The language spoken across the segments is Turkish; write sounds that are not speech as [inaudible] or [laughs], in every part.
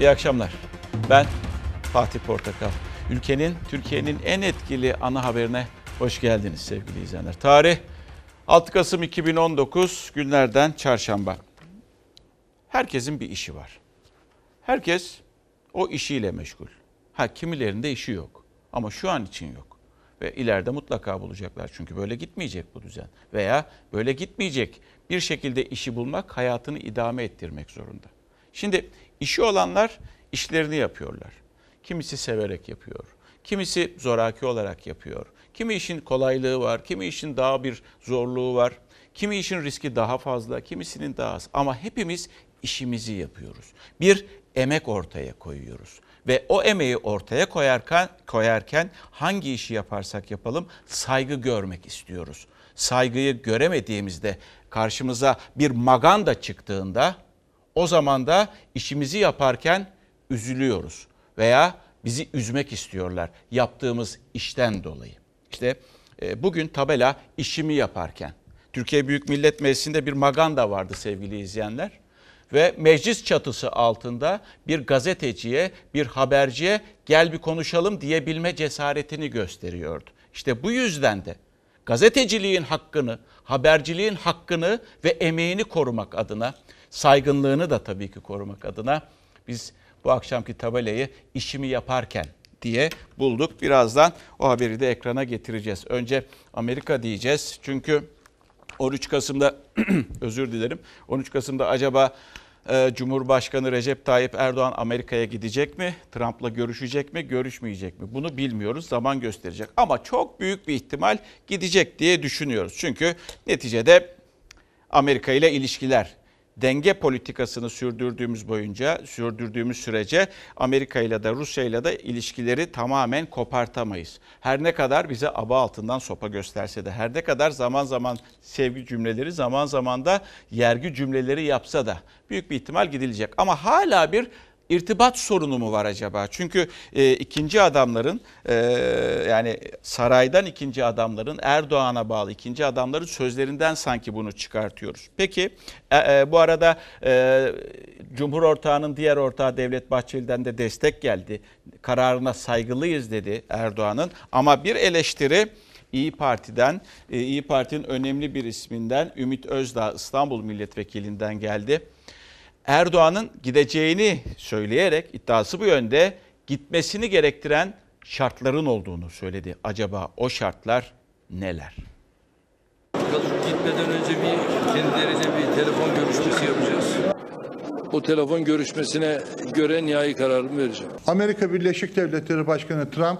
İyi akşamlar. Ben Fatih Portakal. Ülkenin, Türkiye'nin en etkili ana haberine hoş geldiniz sevgili izleyenler. Tarih 6 Kasım 2019 günlerden çarşamba. Herkesin bir işi var. Herkes o işiyle meşgul. Ha kimilerinde işi yok ama şu an için yok. Ve ileride mutlaka bulacaklar çünkü böyle gitmeyecek bu düzen. Veya böyle gitmeyecek bir şekilde işi bulmak hayatını idame ettirmek zorunda. Şimdi işi olanlar işlerini yapıyorlar. Kimisi severek yapıyor. Kimisi zoraki olarak yapıyor. Kimi işin kolaylığı var, kimi işin daha bir zorluğu var. Kimi işin riski daha fazla, kimisinin daha az. Ama hepimiz işimizi yapıyoruz. Bir emek ortaya koyuyoruz. Ve o emeği ortaya koyarken, koyarken hangi işi yaparsak yapalım saygı görmek istiyoruz. Saygıyı göremediğimizde karşımıza bir maganda çıktığında o zaman da işimizi yaparken üzülüyoruz veya bizi üzmek istiyorlar yaptığımız işten dolayı. İşte e, bugün tabela işimi yaparken Türkiye Büyük Millet Meclisi'nde bir maganda vardı sevgili izleyenler ve meclis çatısı altında bir gazeteciye, bir haberciye gel bir konuşalım diyebilme cesaretini gösteriyordu. İşte bu yüzden de gazeteciliğin hakkını, haberciliğin hakkını ve emeğini korumak adına, saygınlığını da tabii ki korumak adına biz bu akşamki tabelayı işimi yaparken diye bulduk. Birazdan o haberi de ekrana getireceğiz. Önce Amerika diyeceğiz. Çünkü 13 Kasım'da [clears throat] özür dilerim. 13 Kasım'da acaba Cumhurbaşkanı Recep Tayyip Erdoğan Amerika'ya gidecek mi? Trump'la görüşecek mi? Görüşmeyecek mi? Bunu bilmiyoruz. Zaman gösterecek. Ama çok büyük bir ihtimal gidecek diye düşünüyoruz. Çünkü neticede Amerika ile ilişkiler denge politikasını sürdürdüğümüz boyunca, sürdürdüğümüz sürece Amerika ile de Rusya ile de ilişkileri tamamen kopartamayız. Her ne kadar bize aba altından sopa gösterse de, her ne kadar zaman zaman sevgi cümleleri, zaman zaman da yergi cümleleri yapsa da büyük bir ihtimal gidilecek. Ama hala bir irtibat sorunu mu var acaba? Çünkü e, ikinci adamların e, yani saraydan ikinci adamların Erdoğan'a bağlı ikinci adamların sözlerinden sanki bunu çıkartıyoruz. Peki e, e, bu arada e, Cumhur ortağının diğer ortağı Devlet Bahçeli'den de destek geldi. Kararına saygılıyız dedi Erdoğan'ın ama bir eleştiri İyi Parti'den, e, İyi Parti'nin önemli bir isminden Ümit Özdağ İstanbul Milletvekilinden geldi. Erdoğan'ın gideceğini söyleyerek iddiası bu yönde gitmesini gerektiren şartların olduğunu söyledi. Acaba o şartlar neler? Gitmeden önce bir kendilerince bir telefon görüşmesi yapacağız. O telefon görüşmesine göre nihai kararımı vereceğim. Amerika Birleşik Devletleri Başkanı Trump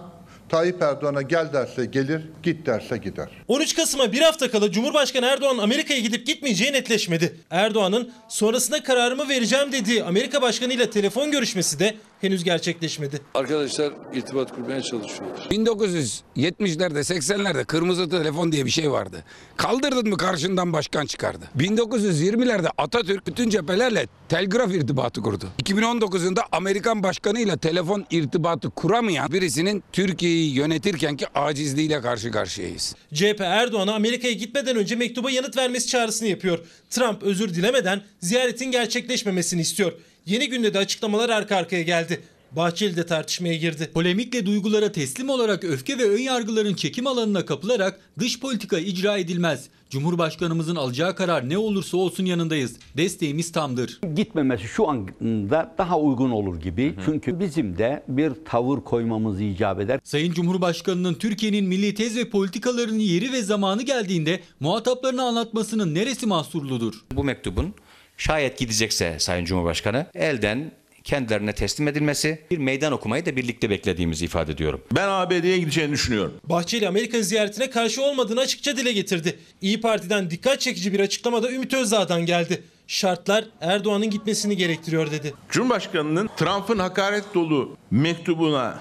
Tayyip Erdoğan'a gel derse gelir, git derse gider. 13 Kasım'a bir hafta kala Cumhurbaşkanı Erdoğan Amerika'ya gidip gitmeyeceği netleşmedi. Erdoğan'ın sonrasında kararımı vereceğim dediği Amerika Başkanı ile telefon görüşmesi de henüz gerçekleşmedi. Arkadaşlar irtibat kurmaya çalışıyorlar. 1970'lerde 80'lerde kırmızı telefon diye bir şey vardı. Kaldırdın mı karşından başkan çıkardı. 1920'lerde Atatürk bütün cephelerle telgraf irtibatı kurdu. 2019'unda Amerikan başkanıyla telefon irtibatı kuramayan birisinin Türkiye'yi yönetirkenki acizliğiyle karşı karşıyayız. CHP Erdoğan'a Amerika'ya gitmeden önce mektuba yanıt vermesi çağrısını yapıyor. Trump özür dilemeden ziyaretin gerçekleşmemesini istiyor. Yeni günde de açıklamalar arka arkaya geldi. Bahçeli de tartışmaya girdi. Polemikle duygulara teslim olarak öfke ve ön yargıların çekim alanına kapılarak dış politika icra edilmez. Cumhurbaşkanımızın alacağı karar ne olursa olsun yanındayız. Desteğimiz tamdır. Gitmemesi şu anda daha uygun olur gibi. Çünkü bizim de bir tavır koymamız icap eder. Sayın Cumhurbaşkanının Türkiye'nin milli tez ve politikalarının yeri ve zamanı geldiğinde muhataplarına anlatmasının neresi mahsurludur? Bu mektubun şayet gidecekse Sayın Cumhurbaşkanı elden kendilerine teslim edilmesi bir meydan okumayı da birlikte beklediğimizi ifade ediyorum. Ben ABD'ye gideceğini düşünüyorum. Bahçeli Amerika ziyaretine karşı olmadığını açıkça dile getirdi. İyi Parti'den dikkat çekici bir açıklama da Ümit Özdağ'dan geldi. Şartlar Erdoğan'ın gitmesini gerektiriyor dedi. Cumhurbaşkanının Trump'ın hakaret dolu mektubuna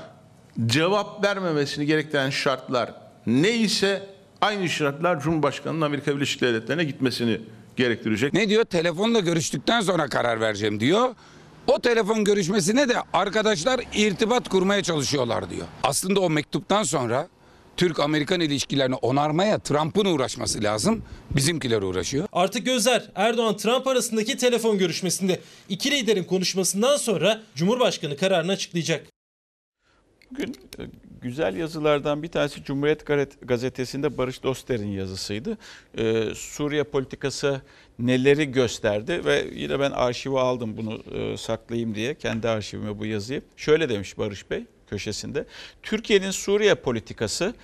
cevap vermemesini gerektiren şartlar neyse aynı şartlar Cumhurbaşkanının Amerika Birleşik Devletleri'ne gitmesini gerektirecek. Ne diyor? Telefonla görüştükten sonra karar vereceğim diyor. O telefon görüşmesine de arkadaşlar irtibat kurmaya çalışıyorlar diyor. Aslında o mektuptan sonra Türk-Amerikan ilişkilerini onarmaya Trump'ın uğraşması lazım. Bizimkiler uğraşıyor. Artık gözler Erdoğan-Trump arasındaki telefon görüşmesinde. İki liderin konuşmasından sonra Cumhurbaşkanı kararını açıklayacak. Bugün güzel yazılardan bir tanesi Cumhuriyet Gazet- Gazetesi'nde Barış Doster'in yazısıydı. Ee, Suriye politikası neleri gösterdi ve yine ben arşive aldım bunu e, saklayayım diye kendi arşivime bu yazıyı. Şöyle demiş Barış Bey köşesinde. Türkiye'nin Suriye politikası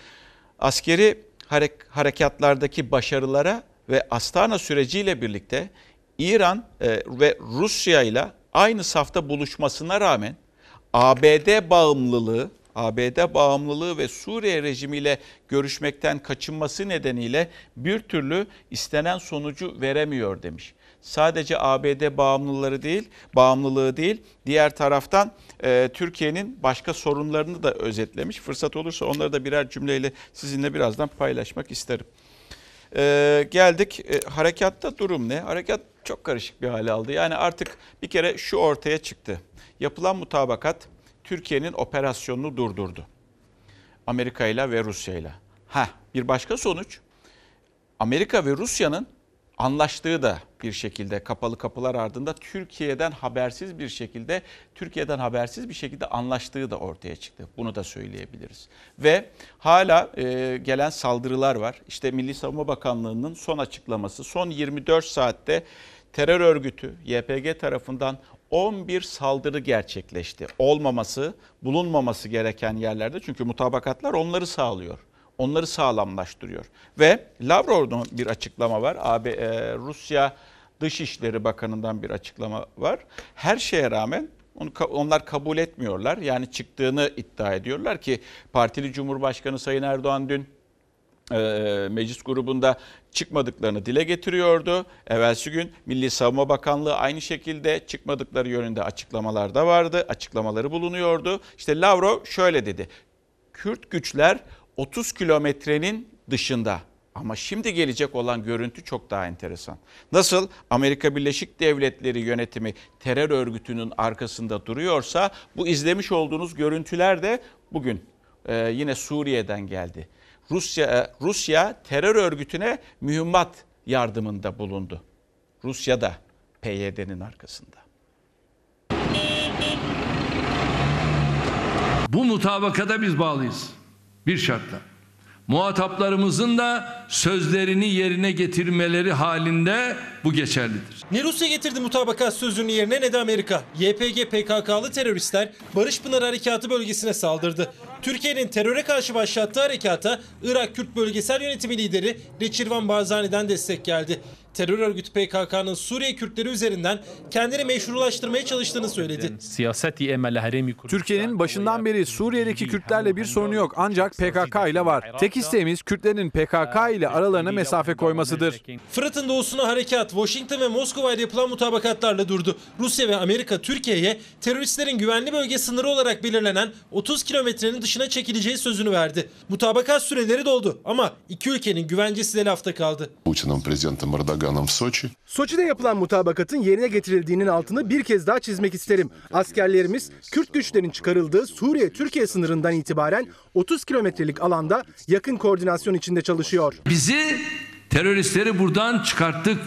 askeri harek- harekatlardaki başarılara ve Astana süreciyle birlikte İran e, ve Rusya ile aynı safta buluşmasına rağmen ABD bağımlılığı, ABD bağımlılığı ve Suriye rejimiyle görüşmekten kaçınması nedeniyle bir türlü istenen sonucu veremiyor demiş. Sadece ABD bağımlılığı değil, bağımlılığı değil, diğer taraftan e, Türkiye'nin başka sorunlarını da özetlemiş. Fırsat olursa onları da birer cümleyle sizinle birazdan paylaşmak isterim. Ee, geldik e, harekatta durum ne? Harekat çok karışık bir hale aldı. Yani artık bir kere şu ortaya çıktı. Yapılan mutabakat Türkiye'nin operasyonunu durdurdu. Amerika ile ve Rusya ile. Ha bir başka sonuç Amerika ve Rusya'nın anlaştığı da bir şekilde kapalı kapılar ardında Türkiye'den habersiz bir şekilde Türkiye'den habersiz bir şekilde anlaştığı da ortaya çıktı. Bunu da söyleyebiliriz. Ve hala e, gelen saldırılar var. İşte Milli Savunma Bakanlığı'nın son açıklaması son 24 saatte terör örgütü YPG tarafından 11 saldırı gerçekleşti. Olmaması, bulunmaması gereken yerlerde çünkü mutabakatlar onları sağlıyor onları sağlamlaştırıyor. Ve Lavrov'un bir açıklama var. AB, e, Rusya Dışişleri Bakanı'ndan bir açıklama var. Her şeye rağmen onu, onlar kabul etmiyorlar. Yani çıktığını iddia ediyorlar ki partili Cumhurbaşkanı Sayın Erdoğan dün e, meclis grubunda çıkmadıklarını dile getiriyordu. Evvelsi gün Milli Savunma Bakanlığı aynı şekilde çıkmadıkları yönünde açıklamalarda vardı. Açıklamaları bulunuyordu. İşte Lavrov şöyle dedi. Kürt güçler 30 kilometrenin dışında. Ama şimdi gelecek olan görüntü çok daha enteresan. Nasıl Amerika Birleşik Devletleri yönetimi terör örgütünün arkasında duruyorsa bu izlemiş olduğunuz görüntüler de bugün e, yine Suriye'den geldi. Rusya e, Rusya terör örgütüne mühimmat yardımında bulundu. Rusya da PYD'nin arkasında. Bu mutabakata biz bağlıyız. Bir şartla. Muhataplarımızın da sözlerini yerine getirmeleri halinde bu geçerlidir. Ne Rusya getirdi mutabakat sözünün yerine ne de Amerika. YPG PKK'lı teröristler Barış Pınar Harekatı bölgesine saldırdı. Türkiye'nin teröre karşı başlattığı harekata Irak Kürt Bölgesel Yönetimi lideri Reçirvan Barzani'den destek geldi terör örgütü PKK'nın Suriye Kürtleri üzerinden kendini meşrulaştırmaya çalıştığını söyledi. Türkiye'nin başından beri Suriye'deki Kürtlerle bir sorunu yok ancak PKK ile var. Tek isteğimiz Kürtlerin PKK ile aralarına mesafe koymasıdır. Fırat'ın doğusuna harekat Washington ve Moskova ile yapılan mutabakatlarla durdu. Rusya ve Amerika Türkiye'ye teröristlerin güvenli bölge sınırı olarak belirlenen 30 kilometrenin dışına çekileceği sözünü verdi. Mutabakat süreleri doldu ama iki ülkenin güvencesi de lafta kaldı. Putin'in prezidenti Erdoğan organım Soçi. Soçi'de yapılan mutabakatın yerine getirildiğinin altını bir kez daha çizmek isterim. Askerlerimiz Kürt güçlerin çıkarıldığı Suriye-Türkiye sınırından itibaren 30 kilometrelik alanda yakın koordinasyon içinde çalışıyor. Bizi teröristleri buradan çıkarttık.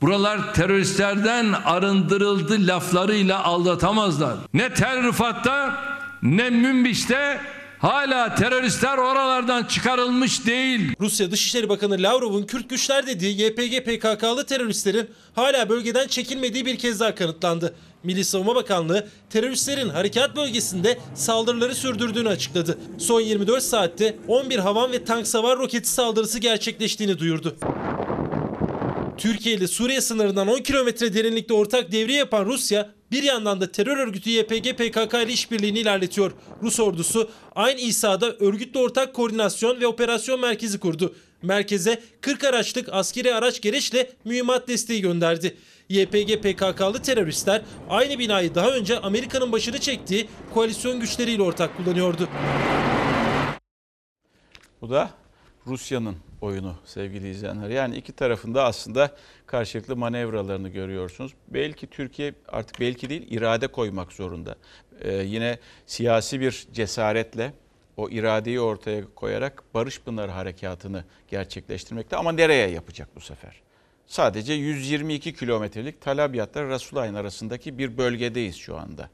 Buralar teröristlerden arındırıldı laflarıyla aldatamazlar. Ne Tel Rıfat'ta ne Münbiş'te hala teröristler oralardan çıkarılmış değil. Rusya Dışişleri Bakanı Lavrov'un Kürt güçler dediği YPG PKK'lı teröristlerin hala bölgeden çekilmediği bir kez daha kanıtlandı. Milli Savunma Bakanlığı teröristlerin harekat bölgesinde saldırıları sürdürdüğünü açıkladı. Son 24 saatte 11 havan ve tank savar roketi saldırısı gerçekleştiğini duyurdu. Türkiye ile Suriye sınırından 10 kilometre derinlikte ortak devriye yapan Rusya bir yandan da terör örgütü YPG PKK ile işbirliğini ilerletiyor. Rus ordusu aynı İsa'da örgütle ortak koordinasyon ve operasyon merkezi kurdu. Merkeze 40 araçlık askeri araç gereçle mühimmat desteği gönderdi. YPG PKK'lı teröristler aynı binayı daha önce Amerika'nın başını çektiği koalisyon güçleriyle ortak kullanıyordu. Bu da Rusya'nın oyunu sevgili izleyenler. Yani iki tarafında aslında karşılıklı manevralarını görüyorsunuz. Belki Türkiye artık belki değil irade koymak zorunda. Ee, yine siyasi bir cesaretle o iradeyi ortaya koyarak Barış Pınarı Harekatı'nı gerçekleştirmekte ama nereye yapacak bu sefer? Sadece 122 kilometrelik Talabiyat'la Rasulayn arasındaki bir bölgedeyiz şu anda.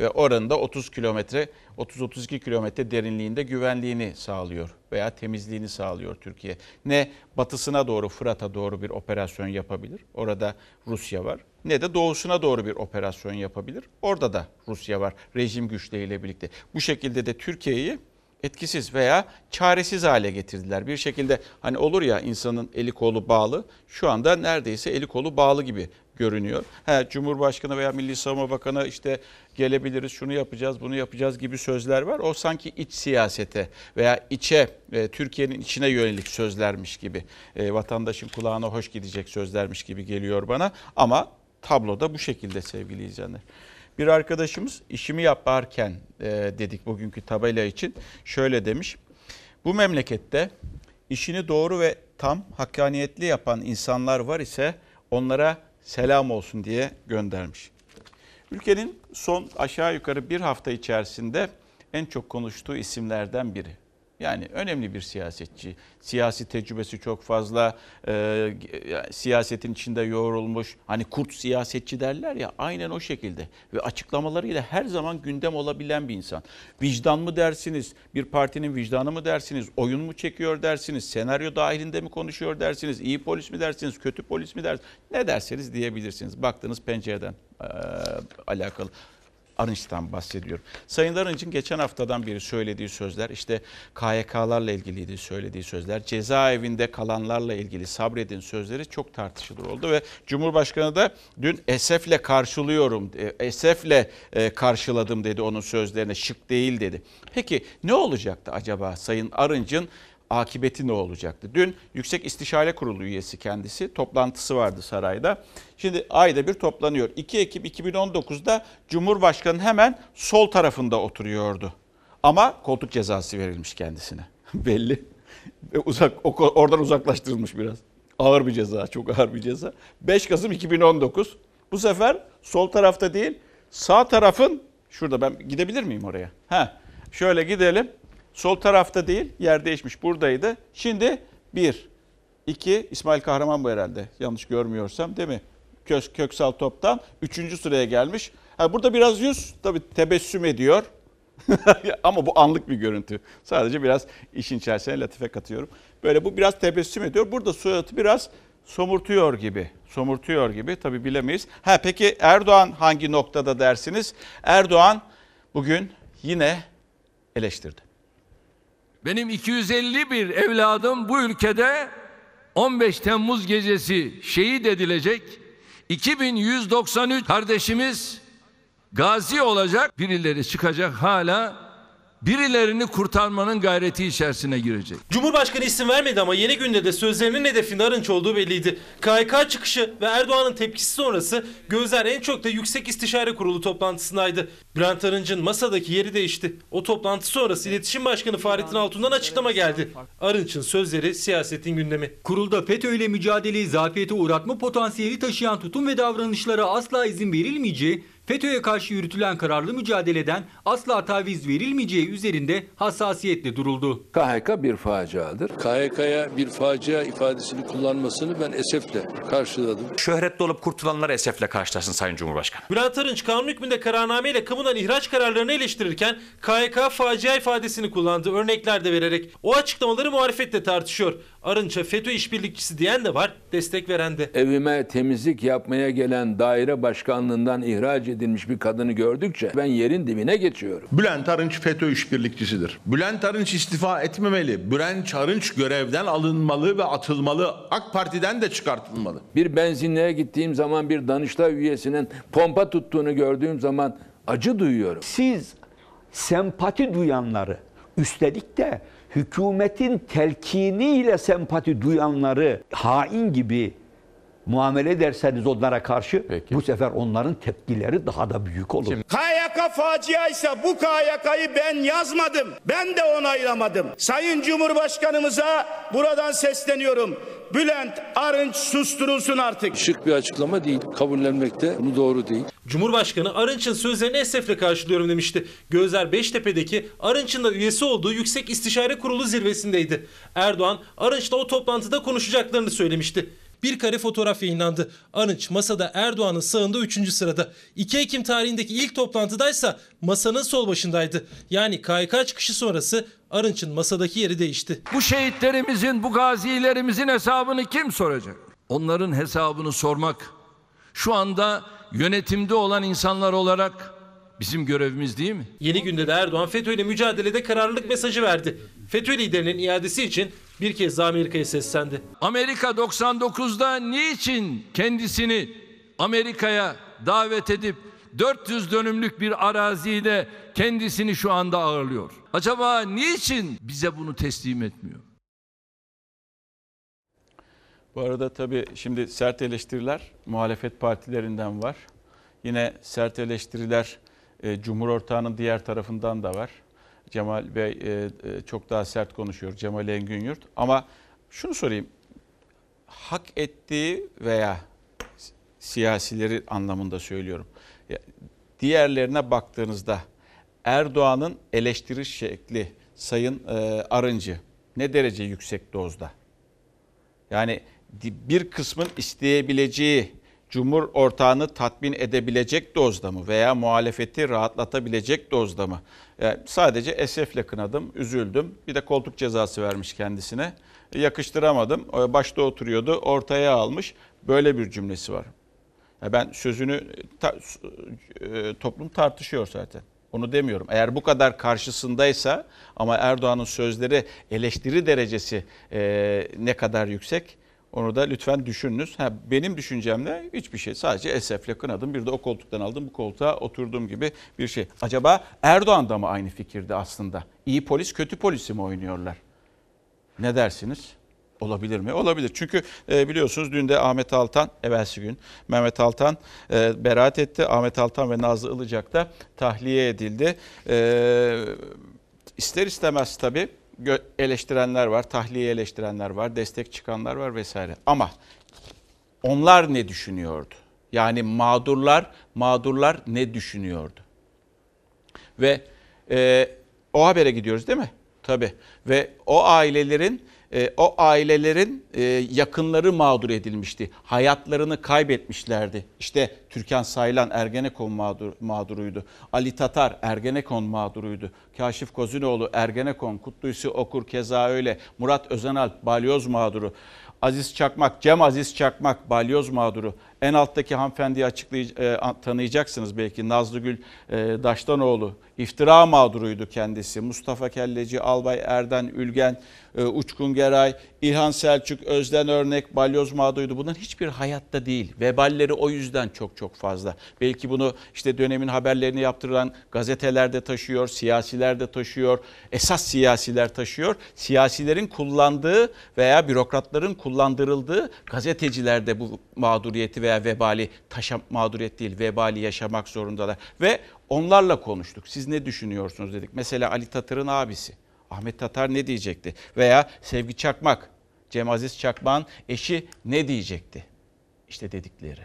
Ve oranın da 30 kilometre, 30-32 kilometre derinliğinde güvenliğini sağlıyor veya temizliğini sağlıyor Türkiye. Ne batısına doğru Fırat'a doğru bir operasyon yapabilir. Orada Rusya var. Ne de doğusuna doğru bir operasyon yapabilir. Orada da Rusya var rejim güçleriyle birlikte. Bu şekilde de Türkiye'yi etkisiz veya çaresiz hale getirdiler. Bir şekilde hani olur ya insanın eli kolu bağlı. Şu anda neredeyse eli kolu bağlı gibi görünüyor. Ha, Cumhurbaşkanı veya Milli Savunma Bakanı işte gelebiliriz, şunu yapacağız, bunu yapacağız gibi sözler var. O sanki iç siyasete veya içe, e, Türkiye'nin içine yönelik sözlermiş gibi, e, vatandaşın kulağına hoş gidecek sözlermiş gibi geliyor bana. Ama tabloda bu şekilde sevgili izleyenler. Bir arkadaşımız işimi yaparken e, dedik bugünkü tabela için şöyle demiş. Bu memlekette işini doğru ve tam hakkaniyetli yapan insanlar var ise onlara selam olsun diye göndermiş. Ülkenin son aşağı yukarı bir hafta içerisinde en çok konuştuğu isimlerden biri. Yani önemli bir siyasetçi. Siyasi tecrübesi çok fazla. E, siyasetin içinde yoğrulmuş. Hani kurt siyasetçi derler ya aynen o şekilde. Ve açıklamalarıyla her zaman gündem olabilen bir insan. Vicdan mı dersiniz? Bir partinin vicdanı mı dersiniz? Oyun mu çekiyor dersiniz? Senaryo dahilinde mi konuşuyor dersiniz? İyi polis mi dersiniz? Kötü polis mi dersiniz? Ne derseniz diyebilirsiniz. Baktığınız pencereden e, alakalı. Arınç'tan bahsediyorum. Sayın Arınç'ın geçen haftadan beri söylediği sözler işte KYK'larla ilgiliydi söylediği sözler. Cezaevinde kalanlarla ilgili sabredin sözleri çok tartışılır oldu ve Cumhurbaşkanı da dün esefle karşılıyorum, esefle e, karşıladım dedi onun sözlerine şık değil dedi. Peki ne olacaktı acaba Sayın Arınç'ın akıbeti ne olacaktı? Dün Yüksek İstişare Kurulu üyesi kendisi. Toplantısı vardı sarayda. Şimdi ayda bir toplanıyor. 2 Ekim 2019'da Cumhurbaşkanı hemen sol tarafında oturuyordu. Ama koltuk cezası verilmiş kendisine. [laughs] Belli. Uzak, oradan uzaklaştırılmış biraz. Ağır bir ceza, çok ağır bir ceza. 5 Kasım 2019. Bu sefer sol tarafta değil, sağ tarafın, şurada ben gidebilir miyim oraya? Ha, şöyle gidelim. Sol tarafta değil, yer değişmiş buradaydı. Şimdi bir, iki, İsmail Kahraman bu herhalde yanlış görmüyorsam değil mi? Kök, Köksal Top'tan üçüncü sıraya gelmiş. Ha, burada biraz yüz tabii tebessüm ediyor. [laughs] Ama bu anlık bir görüntü. Sadece biraz işin içerisine latife katıyorum. Böyle bu biraz tebessüm ediyor. Burada suratı biraz somurtuyor gibi. Somurtuyor gibi tabii bilemeyiz. Ha peki Erdoğan hangi noktada dersiniz? Erdoğan bugün yine eleştirdi. Benim 251 evladım bu ülkede 15 Temmuz gecesi şehit edilecek. 2193 kardeşimiz gazi olacak. Birileri çıkacak hala birilerini kurtarmanın gayreti içerisine girecek. Cumhurbaşkanı isim vermedi ama yeni günde de sözlerinin hedefinde Arınç olduğu belliydi. KHK çıkışı ve Erdoğan'ın tepkisi sonrası gözler en çok da Yüksek İstişare Kurulu toplantısındaydı. Bülent Arınç'ın masadaki yeri değişti. O toplantı sonrası İletişim Başkanı Fahrettin Altun'dan açıklama geldi. Arınç'ın sözleri siyasetin gündemi. Kurulda FETÖ ile mücadeleyi zafiyete uğratma potansiyeli taşıyan tutum ve davranışlara asla izin verilmeyeceği FETÖ'ye karşı yürütülen kararlı mücadeleden asla taviz verilmeyeceği üzerinde hassasiyetle duruldu. KHK bir faciadır. KHK'ya bir facia ifadesini kullanmasını ben esefle karşıladım. Şöhretli olup kurtulanlar esefle karşılaşsın Sayın Cumhurbaşkanı. Bülent Arınç kanun hükmünde kararnameyle kamudan ihraç kararlarını eleştirirken KHK facia ifadesini kullandı örnekler de vererek. O açıklamaları muhalefetle tartışıyor. Arınç'a FETÖ işbirlikçisi diyen de var, destek veren de. Evime temizlik yapmaya gelen daire başkanlığından ihraç edilmiş bir kadını gördükçe ben yerin dibine geçiyorum. Bülent Arınç FETÖ işbirlikçisidir. Bülent Arınç istifa etmemeli. Bülent Arınç görevden alınmalı ve atılmalı. AK Parti'den de çıkartılmalı. Bir benzinliğe gittiğim zaman bir Danıştay üyesinin pompa tuttuğunu gördüğüm zaman acı duyuyorum. Siz sempati duyanları üstelik de hükümetin telkiniyle sempati duyanları hain gibi muamele ederseniz onlara karşı bu sefer onların tepkileri daha da büyük olur. KYK facia ise bu KYK'yı ben yazmadım. Ben de onaylamadım. Sayın Cumhurbaşkanımıza buradan sesleniyorum. Bülent Arınç susturulsun artık. Şık bir açıklama değil. Kabullenmekte bunu doğru değil. Cumhurbaşkanı Arınç'ın sözlerini esefle karşılıyorum demişti. Gözler Beştepe'deki Arınç'ın da üyesi olduğu Yüksek İstişare Kurulu zirvesindeydi. Erdoğan Arınç'la o toplantıda konuşacaklarını söylemişti. Bir kare fotoğraf yayınlandı. Arınç masada Erdoğan'ın sağında 3. sırada. 2 Ekim tarihindeki ilk toplantıdaysa masanın sol başındaydı. Yani KYK çıkışı sonrası Arınç'ın masadaki yeri değişti. Bu şehitlerimizin, bu gazilerimizin hesabını kim soracak? Onların hesabını sormak şu anda yönetimde olan insanlar olarak bizim görevimiz değil mi? Yeni günde de Erdoğan FETÖ ile mücadelede kararlılık mesajı verdi. FETÖ liderinin iadesi için bir kez daha Amerika'ya seslendi. Amerika 99'da niçin kendisini Amerika'ya davet edip 400 dönümlük bir arazide kendisini şu anda ağırlıyor? Acaba niçin bize bunu teslim etmiyor? Bu arada tabii şimdi sert eleştiriler muhalefet partilerinden var. Yine sert eleştiriler e, Cumhur ortağının diğer tarafından da var. Cemal Bey e, e, çok daha sert konuşuyor. Cemal Engin Yurt. Ama şunu sorayım. Hak ettiği veya siyasileri anlamında söylüyorum. Diğerlerine baktığınızda Erdoğan'ın eleştiri şekli Sayın e, Arıncı ne derece yüksek dozda? Yani bir kısmın isteyebileceği Cumhur ortağını tatmin edebilecek dozda mı veya muhalefeti rahatlatabilecek dozda mı? Yani sadece esefle kınadım, üzüldüm. Bir de koltuk cezası vermiş kendisine. Yakıştıramadım. O Başta oturuyordu, ortaya almış. Böyle bir cümlesi var. Ya ben sözünü ta- e, toplum tartışıyor zaten. Onu demiyorum. Eğer bu kadar karşısındaysa ama Erdoğan'ın sözleri eleştiri derecesi e, ne kadar yüksek onu da lütfen düşününüz. Ha, benim düşüncemle hiçbir şey. Sadece esefle kınadım. Bir de o koltuktan aldım bu koltuğa oturduğum gibi bir şey. Acaba Erdoğan da mı aynı fikirde aslında? İyi polis kötü polisi mi oynuyorlar? Ne dersiniz? Olabilir mi? Olabilir. Çünkü e, biliyorsunuz dün de Ahmet Altan, evvelsi gün Mehmet Altan e, beraat etti. Ahmet Altan ve Nazlı Ilıcak da tahliye edildi. E, ister istemez tabii eleştirenler var, tahliye eleştirenler var, destek çıkanlar var vesaire. Ama onlar ne düşünüyordu? Yani mağdurlar, mağdurlar ne düşünüyordu? Ve e, o habere gidiyoruz değil mi? Tabii. Ve o ailelerin e, o ailelerin e, yakınları mağdur edilmişti. Hayatlarını kaybetmişlerdi. İşte Türkan Saylan Ergenekon mağdur, mağduruydu. Ali Tatar Ergenekon mağduruydu. Kaşif Kozinoğlu Ergenekon, Kutlusu Okur keza öyle. Murat Özenalp balyoz mağduru. Aziz Çakmak, Cem Aziz Çakmak balyoz mağduru. En alttaki hanımefendiyi açıklay- e, an- tanıyacaksınız belki. Nazlıgül e, Daştanoğlu. iftira mağduruydu kendisi. Mustafa Kelleci, Albay Erden, Ülgen, e, Uçkun Geray, İlhan Selçuk, Özden Örnek, balyoz mağduruydu. Bunların hiçbir hayatta değil. Veballeri o yüzden çok çok fazla. Belki bunu işte dönemin haberlerini yaptıran gazetelerde taşıyor, siyasiler de taşıyor. Esas siyasiler taşıyor. Siyasilerin kullandığı veya bürokratların kullandırıldığı gazeteciler de bu mağduriyeti veya vebali taşa mağduriyet değil vebali yaşamak zorundalar. Ve onlarla konuştuk. Siz ne düşünüyorsunuz dedik. Mesela Ali Tatar'ın abisi. Ahmet Tatar ne diyecekti? Veya Sevgi Çakmak, Cem Aziz Çakmak'ın eşi ne diyecekti? İşte dedikleri.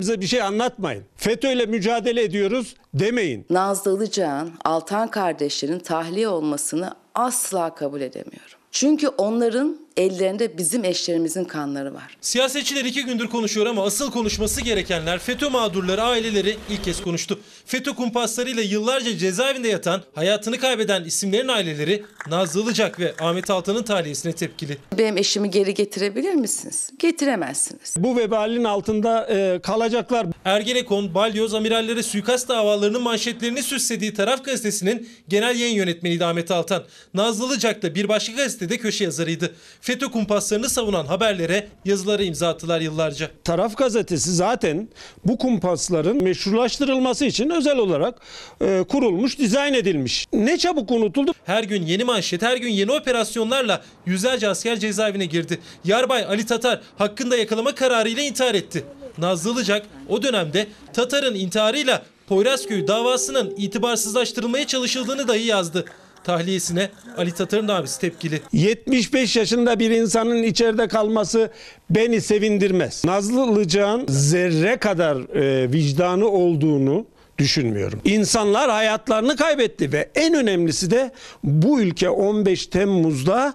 Bize bir şey anlatmayın. FETÖ'yle mücadele ediyoruz demeyin. Nazlı Ilıcak'ın Altan kardeşlerin tahliye olmasını asla kabul edemiyorum. Çünkü onların ellerinde bizim eşlerimizin kanları var. Siyasetçiler iki gündür konuşuyor ama asıl konuşması gerekenler FETÖ mağdurları aileleri ilk kez konuştu. FETÖ kumpaslarıyla yıllarca cezaevinde yatan, hayatını kaybeden isimlerin aileleri Nazlı Ilıcak ve Ahmet Altan'ın tahliyesine tepkili. Benim eşimi geri getirebilir misiniz? Getiremezsiniz. Bu vebalin altında e, kalacaklar. Ergenekon, Balyoz, amirallere suikast davalarının manşetlerini süslediği Taraf Gazetesi'nin genel yayın yönetmeniydi Ahmet Altan. Nazlı Ilıcak da bir başka gazetede köşe yazarıydı. FETÖ kumpaslarını savunan haberlere yazılara imza attılar yıllarca. Taraf gazetesi zaten bu kumpasların meşrulaştırılması için özel olarak e, kurulmuş, dizayn edilmiş. Ne çabuk unutuldu. Her gün yeni manşet, her gün yeni operasyonlarla yüzlerce asker cezaevine girdi. Yarbay Ali Tatar hakkında yakalama kararıyla intihar etti. Nazlı Ilıcak o dönemde Tatar'ın intiharıyla Poyrazköy davasının itibarsızlaştırılmaya çalışıldığını dahi yazdı. Tahliyesine Ali Tatar'ın abisi tepkili. 75 yaşında bir insanın içeride kalması beni sevindirmez. Nazlı Ilıcak'ın zerre kadar e, vicdanı olduğunu düşünmüyorum. İnsanlar hayatlarını kaybetti ve en önemlisi de bu ülke 15 Temmuz'da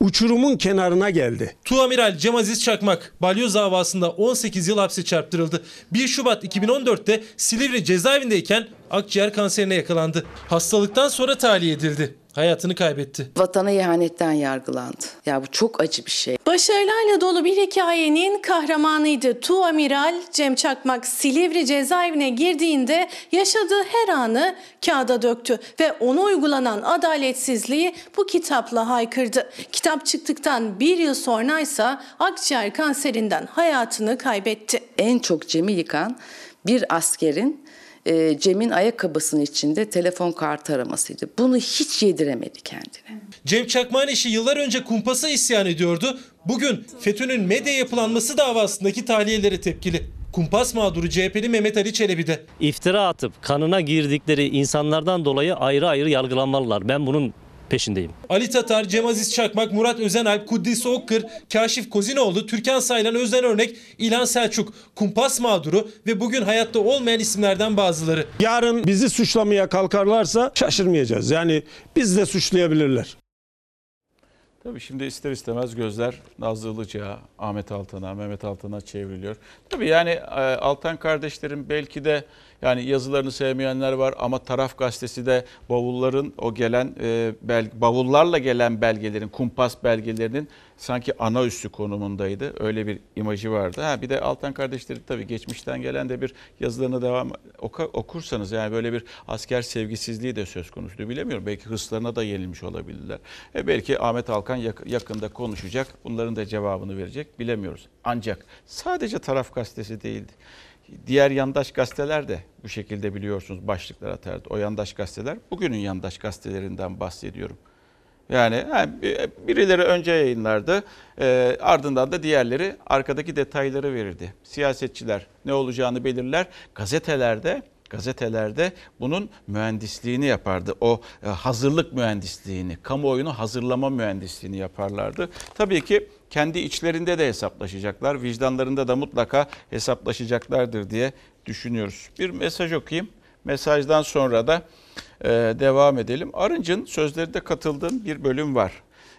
uçurumun kenarına geldi. Tuamiral Cem Aziz Çakmak balyoz davasında 18 yıl hapse çarptırıldı. 1 Şubat 2014'te Silivri cezaevindeyken akciğer kanserine yakalandı. Hastalıktan sonra tahliye edildi. Hayatını kaybetti. Vatana ihanetten yargılandı. Ya bu çok acı bir şey. Başarılarla dolu bir hikayenin kahramanıydı. Tuamiral Cem Çakmak Silivri cezaevine girdiğinde yaşadığı her anı kağıda döktü ve ona uygulanan adaletsizliği bu kitapla haykırdı. Kitap çıktıktan bir yıl sonraysa akciğer kanserinden hayatını kaybetti. En çok Cem'i yıkan bir askerin e, Cem'in ayakkabısının içinde telefon kartı aramasıydı. Bunu hiç yediremedi kendine. Cem Çakmak'ın eşi yıllar önce kumpasa isyan ediyordu. Bugün FETÖ'nün medya yapılanması davasındaki tahliyelere tepkili. Kumpas mağduru CHP'li Mehmet Ali Çelebi de. İftira atıp kanına girdikleri insanlardan dolayı ayrı ayrı yargılanmalılar. Ben bunun peşindeyim. Ali Tatar, Cem Aziz Çakmak, Murat Özenalp, Kuddis Okkır, Kaşif Kozinoğlu, Türkan Saylan, Özden Örnek, İlhan Selçuk, kumpas mağduru ve bugün hayatta olmayan isimlerden bazıları. Yarın bizi suçlamaya kalkarlarsa şaşırmayacağız. Yani biz de suçlayabilirler. Tabii şimdi ister istemez gözler Nazlı Ilıcak'a, Ahmet Altan'a, Mehmet Altan'a çevriliyor. Tabii yani e, Altan kardeşlerin belki de yani yazılarını sevmeyenler var ama Taraf Gazetesi de bavulların o gelen e, bavullarla gelen belgelerin, kumpas belgelerinin sanki ana üssü konumundaydı. Öyle bir imajı vardı. Ha bir de Altan kardeşleri tabii geçmişten gelen de bir yazılarını devam oku, okursanız yani böyle bir asker sevgisizliği de söz konusu bilemiyorum. Belki hırslarına da yenilmiş olabilirler. E belki Ahmet Alkan yakında konuşacak. Bunların da cevabını verecek. Bilemiyoruz. Ancak sadece Taraf Gazetesi değildi. Diğer yandaş gazeteler de bu şekilde biliyorsunuz başlıklar atardı. O yandaş gazeteler bugünün yandaş gazetelerinden bahsediyorum. Yani birileri önce yayınlardı, e, ardından da diğerleri arkadaki detayları verirdi. Siyasetçiler ne olacağını belirler, gazetelerde gazetelerde bunun mühendisliğini yapardı. O e, hazırlık mühendisliğini, kamuoyunu hazırlama mühendisliğini yaparlardı. Tabii ki kendi içlerinde de hesaplaşacaklar, vicdanlarında da mutlaka hesaplaşacaklardır diye düşünüyoruz. Bir mesaj okuyayım. Mesajdan sonra da e, devam edelim. Arınç'ın sözlerinde katıldığım bir bölüm var.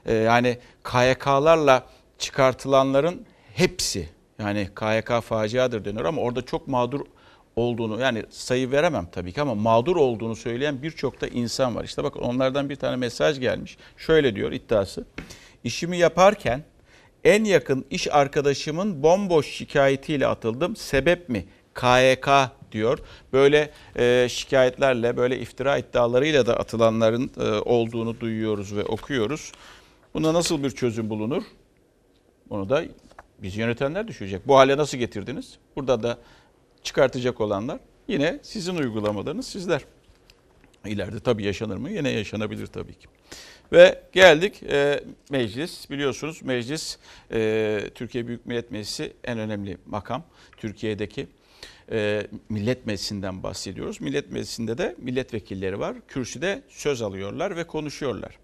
E, yani KYK'larla çıkartılanların hepsi yani KYK faciadır deniyor ama orada çok mağdur olduğunu yani sayı veremem tabii ki ama mağdur olduğunu söyleyen birçok da insan var. İşte bakın onlardan bir tane mesaj gelmiş. Şöyle diyor iddiası. İşimi yaparken en yakın iş arkadaşımın bomboş şikayetiyle atıldım. Sebep mi? KYK diyor. Böyle e, şikayetlerle, böyle iftira iddialarıyla da atılanların e, olduğunu duyuyoruz ve okuyoruz. Buna nasıl bir çözüm bulunur? Bunu da biz yönetenler düşecek. Bu hale nasıl getirdiniz? Burada da çıkartacak olanlar yine sizin uygulamalarınız sizler. İleride tabii yaşanır mı? Yine yaşanabilir tabii ki. Ve geldik e, meclis. Biliyorsunuz meclis e, Türkiye Büyük Millet Meclisi en önemli makam. Türkiye'deki e, millet meclisinden bahsediyoruz. Millet meclisinde de milletvekilleri var. Kürsüde söz alıyorlar ve konuşuyorlar.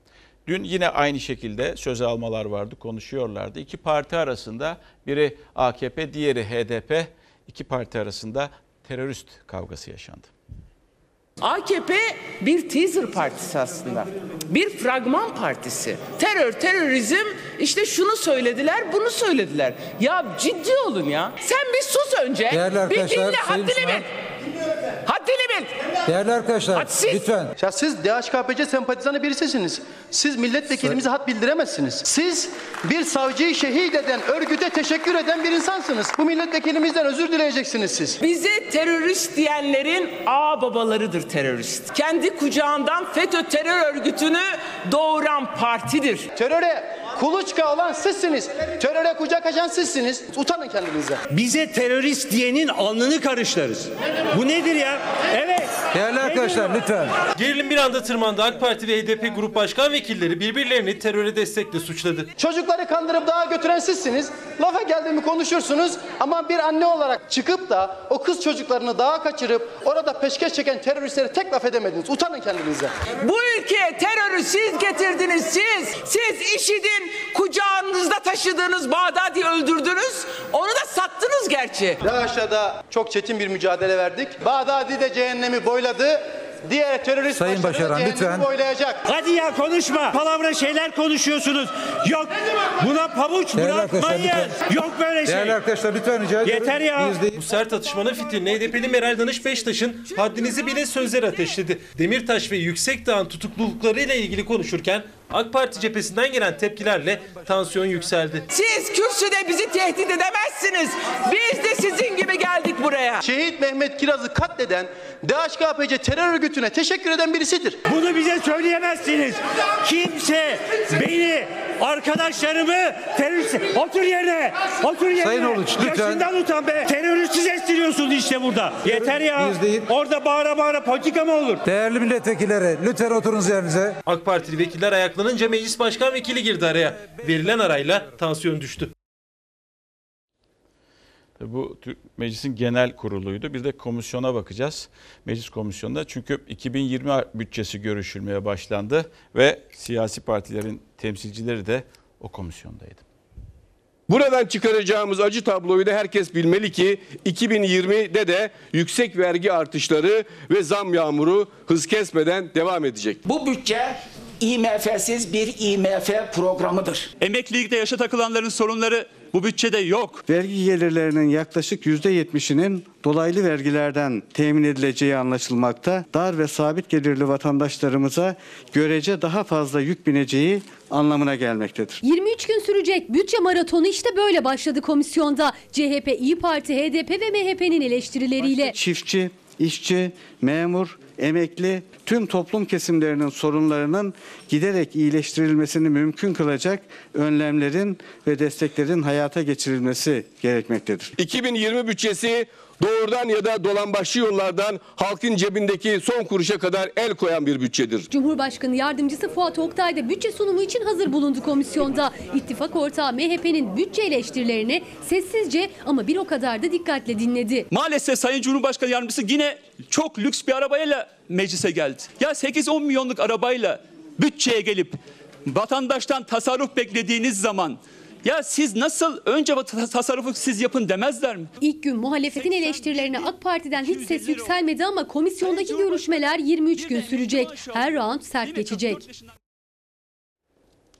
Dün yine aynı şekilde söz almalar vardı, konuşuyorlardı. İki parti arasında biri AKP, diğeri HDP iki parti arasında terörist kavgası yaşandı. AKP bir teaser partisi aslında. Bir fragman partisi. Terör, terörizm işte şunu söylediler, bunu söylediler. Ya ciddi olun ya. Sen bir sus önce. Değerli bir arkadaşlar, dinle, haddini bil. Haddini bil. Değerli arkadaşlar Hadsiz. lütfen. Ya siz DHKPC sempatizanı birisisiniz. Siz milletvekilimize hat bildiremezsiniz. Siz bir savcıyı şehit eden, örgüte teşekkür eden bir insansınız. Bu milletvekilimizden özür dileyeceksiniz siz. Bize terörist diyenlerin ağ babalarıdır terörist. Kendi kucağından FETÖ terör örgütünü doğuran partidir. Teröre Kuluçka olan sizsiniz. Teröre kucak açan sizsiniz. Utanın kendinize. Bize terörist diyenin alnını karışlarız. Bu nedir ya? Evet. Değerli arkadaşlar lütfen. Gerilim bir anda tırmandı. AK Parti ve HDP grup başkan vekilleri birbirlerini teröre destekle suçladı. Çocukları kandırıp dağa götüren sizsiniz. Lafa geldiğimi konuşursunuz ama bir anne olarak çıkıp da o kız çocuklarını dağa kaçırıp orada peşkeş çeken teröristleri tek laf edemediniz. Utanın kendinize. Bu ülkeye terörü siz getirdiniz siz. Siz IŞİD'in kucağınızda taşıdığınız Bağdadi öldürdünüz. Onu da sattınız gerçi. Aşağıda çok çetin bir mücadele verdik. Bağdadi de cehennemi boyladı. Diğer terörist Sayın Başaran, cehennemi lütfen. boylayacak. Hadi ya konuşma. Palavra şeyler konuşuyorsunuz. Yok buna pabuç bırakmayın. Yok böyle şey. arkadaşlar lütfen rica Yeter ya. Bu sert atışmanın fitilini HDP'li Meral Danış Beştaş'ın haddinizi bile sözler ateşledi. Demirtaş ve Yüksekdağ'ın tutukluluklarıyla ilgili konuşurken AK Parti cephesinden gelen tepkilerle tansiyon yükseldi. Siz kürsüde bizi tehdit edemezsiniz. Biz de sizin gibi geldik buraya. Şehit Mehmet Kiraz'ı katleden DHKPC terör örgütüne teşekkür eden birisidir. Bunu bize söyleyemezsiniz. Kimse beni arkadaşlarımı terörist otur yerine otur yerine Sayın Uluç, lütfen. yaşından utan be teröristiz estiriyorsun işte burada yeter ya Biz değil. orada bağıra bağıra politika mı olur Değerli milletvekilleri lütfen oturunuz yerinize. AK Partili vekiller ayaklanınca meclis başkan vekili girdi araya. Verilen arayla tansiyon düştü. Bu Türk- meclisin genel kuruluydu. Bir de komisyona bakacağız. Meclis komisyonunda çünkü 2020 bütçesi görüşülmeye başlandı ve siyasi partilerin temsilcileri de o komisyondaydı. Buradan çıkaracağımız acı tabloyu da herkes bilmeli ki 2020'de de yüksek vergi artışları ve zam yağmuru hız kesmeden devam edecek. Bu bütçe IMF'siz bir IMF programıdır. Emeklilikte yaşa takılanların sorunları bu bütçede yok. Vergi gelirlerinin yaklaşık %70'inin dolaylı vergilerden temin edileceği anlaşılmakta. Dar ve sabit gelirli vatandaşlarımıza görece daha fazla yük bineceği anlamına gelmektedir. 23 gün sürecek bütçe maratonu işte böyle başladı komisyonda. CHP, İyi Parti, HDP ve MHP'nin eleştirileriyle. Çiftçi, işçi, memur, emekli tüm toplum kesimlerinin sorunlarının giderek iyileştirilmesini mümkün kılacak önlemlerin ve desteklerin hayata geçirilmesi gerekmektedir. 2020 bütçesi doğrudan ya da dolambaçlı yollardan halkın cebindeki son kuruşa kadar el koyan bir bütçedir. Cumhurbaşkanı Yardımcısı Fuat Oktay da bütçe sunumu için hazır bulundu komisyonda. İttifak ortağı MHP'nin bütçe eleştirilerini sessizce ama bir o kadar da dikkatle dinledi. Maalesef Sayın Cumhurbaşkanı Yardımcısı yine çok lüks bir arabayla meclise geldi. Ya 8-10 milyonluk arabayla bütçeye gelip vatandaştan tasarruf beklediğiniz zaman ya siz nasıl önce tasarrufu siz yapın demezler mi? İlk gün muhalefetin eleştirilerine AK Parti'den hiç ses yükselmedi ama komisyondaki görüşmeler 23 gün sürecek. Her round sert geçecek.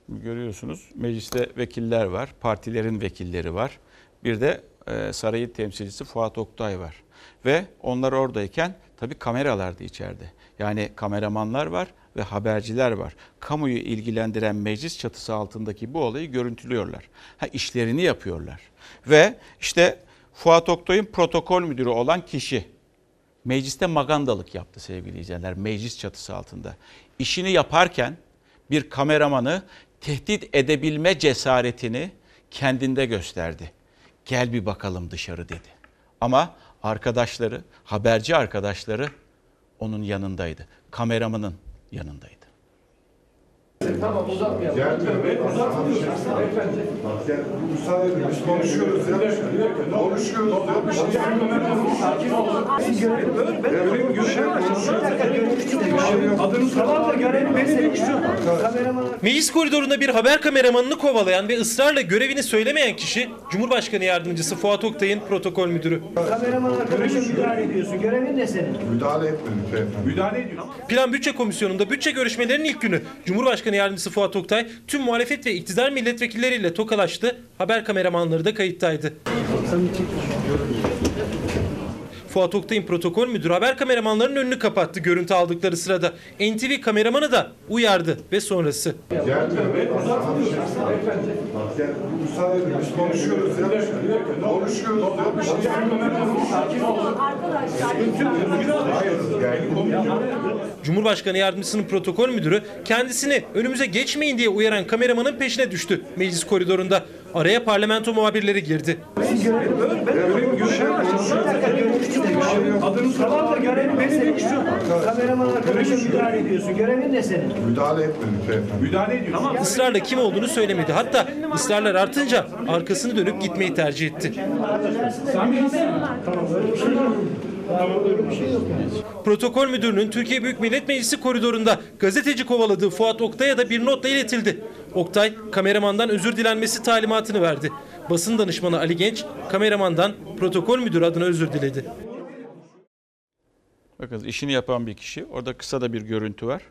Görüyorsunuz mecliste vekiller var, partilerin vekilleri var. Bir de e, sarayın temsilcisi Fuat Oktay var. Ve onlar oradayken tabii kameralar da içeride. Yani kameramanlar var ve haberciler var. Kamuyu ilgilendiren meclis çatısı altındaki bu olayı görüntülüyorlar. Ha işlerini yapıyorlar. Ve işte Fuat Oktay'ın protokol müdürü olan kişi mecliste magandalık yaptı sevgili izleyenler meclis çatısı altında. İşini yaparken bir kameramanı tehdit edebilme cesaretini kendinde gösterdi. Gel bir bakalım dışarı dedi. Ama arkadaşları, haberci arkadaşları onun yanındaydı. Kameramanın yanındaydı. Tamam uzatmayalım. Müsaade edin biz konuşuyoruz ya. Konuşuyoruz şey Meclis koridorunda bir haber kameramanını kovalayan ve ısrarla görevini söylemeyen kişi Cumhurbaşkanı Yardımcısı Fuat Oktay'ın protokol müdürü. Kameraman arkadaşa müdahale ediyorsun. Görevin ne senin? Müdahale etmedim. Müdahale ediyorum. Plan Bütçe Komisyonu'nda bütçe görüşmelerinin ilk günü Cumhurbaşkanı Yardımcısı Fuat Oktay tüm muhalefet ve iktidar milletvekilleriyle tokalaştı. Haber kameramanları da kayıttaydı. Fuat Oktay'ın protokol müdürü haber kameramanlarının önünü kapattı görüntü aldıkları sırada. NTV kameramanı da uyardı ve sonrası. Cumhurbaşkanı Yardımcısının protokol müdürü kendisini önümüze geçmeyin diye uyaran kameramanın peşine düştü meclis koridorunda. Araya parlamento muhabirleri girdi. Tamam da görevin beni bekliyorsun. Kameraman arkadaşım müdahale ediyorsun. Görevin ne senin? Müdahale etmedik beyefendi. Müdahale ediyorsun. Tamam. Israrla kim olduğunu söylemedi. Hatta ısrarlar artınca arkasını dönüp gitmeyi tercih etti. Protokol müdürünün Türkiye Büyük Millet Meclisi koridorunda gazeteci kovaladığı Fuat Oktay'a da bir notla iletildi. Oktay kameramandan özür dilenmesi talimatını verdi. Basın danışmanı Ali Genç kameramandan protokol müdürü adına özür diledi. Bakın işini yapan bir kişi. Orada kısa da bir görüntü var.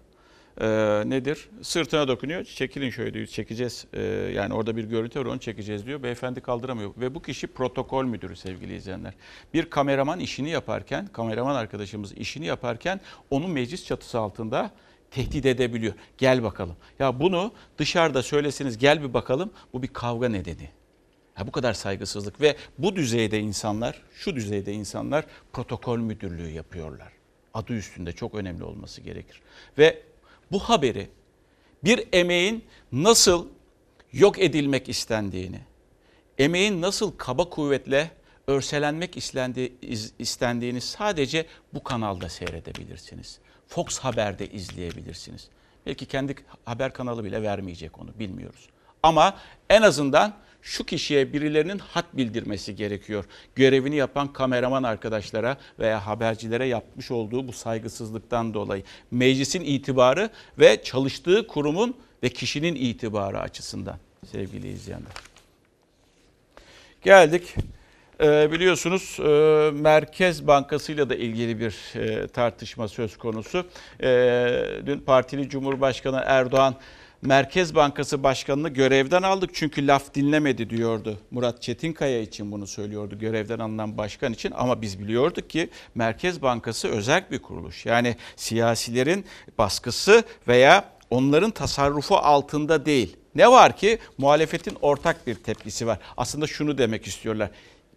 Ee, nedir? Sırtına dokunuyor. Çekilin şöyle diyor. Çekeceğiz. Ee, yani orada bir görüntü var onu çekeceğiz diyor. Beyefendi kaldıramıyor. Ve bu kişi protokol müdürü sevgili izleyenler. Bir kameraman işini yaparken, kameraman arkadaşımız işini yaparken onu meclis çatısı altında tehdit edebiliyor. Gel bakalım. Ya bunu dışarıda söyleseniz gel bir bakalım. Bu bir kavga nedeni. Ha bu kadar saygısızlık ve bu düzeyde insanlar, şu düzeyde insanlar protokol müdürlüğü yapıyorlar. Adı üstünde çok önemli olması gerekir. Ve bu haberi bir emeğin nasıl yok edilmek istendiğini, emeğin nasıl kaba kuvvetle örselenmek istendiğini sadece bu kanalda seyredebilirsiniz. Fox Haber'de izleyebilirsiniz. Belki kendi haber kanalı bile vermeyecek onu bilmiyoruz. Ama en azından şu kişiye birilerinin hat bildirmesi gerekiyor. Görevini yapan kameraman arkadaşlara veya habercilere yapmış olduğu bu saygısızlıktan dolayı. Meclisin itibarı ve çalıştığı kurumun ve kişinin itibarı açısından sevgili izleyenler. Geldik. Ee, biliyorsunuz e, Merkez Bankası ile de ilgili bir e, tartışma söz konusu. E, dün partili Cumhurbaşkanı Erdoğan Merkez Bankası Başkanı'nı görevden aldık çünkü laf dinlemedi diyordu. Murat Çetinkaya için bunu söylüyordu görevden alınan başkan için ama biz biliyorduk ki Merkez Bankası özel bir kuruluş. Yani siyasilerin baskısı veya onların tasarrufu altında değil. Ne var ki muhalefetin ortak bir tepkisi var. Aslında şunu demek istiyorlar.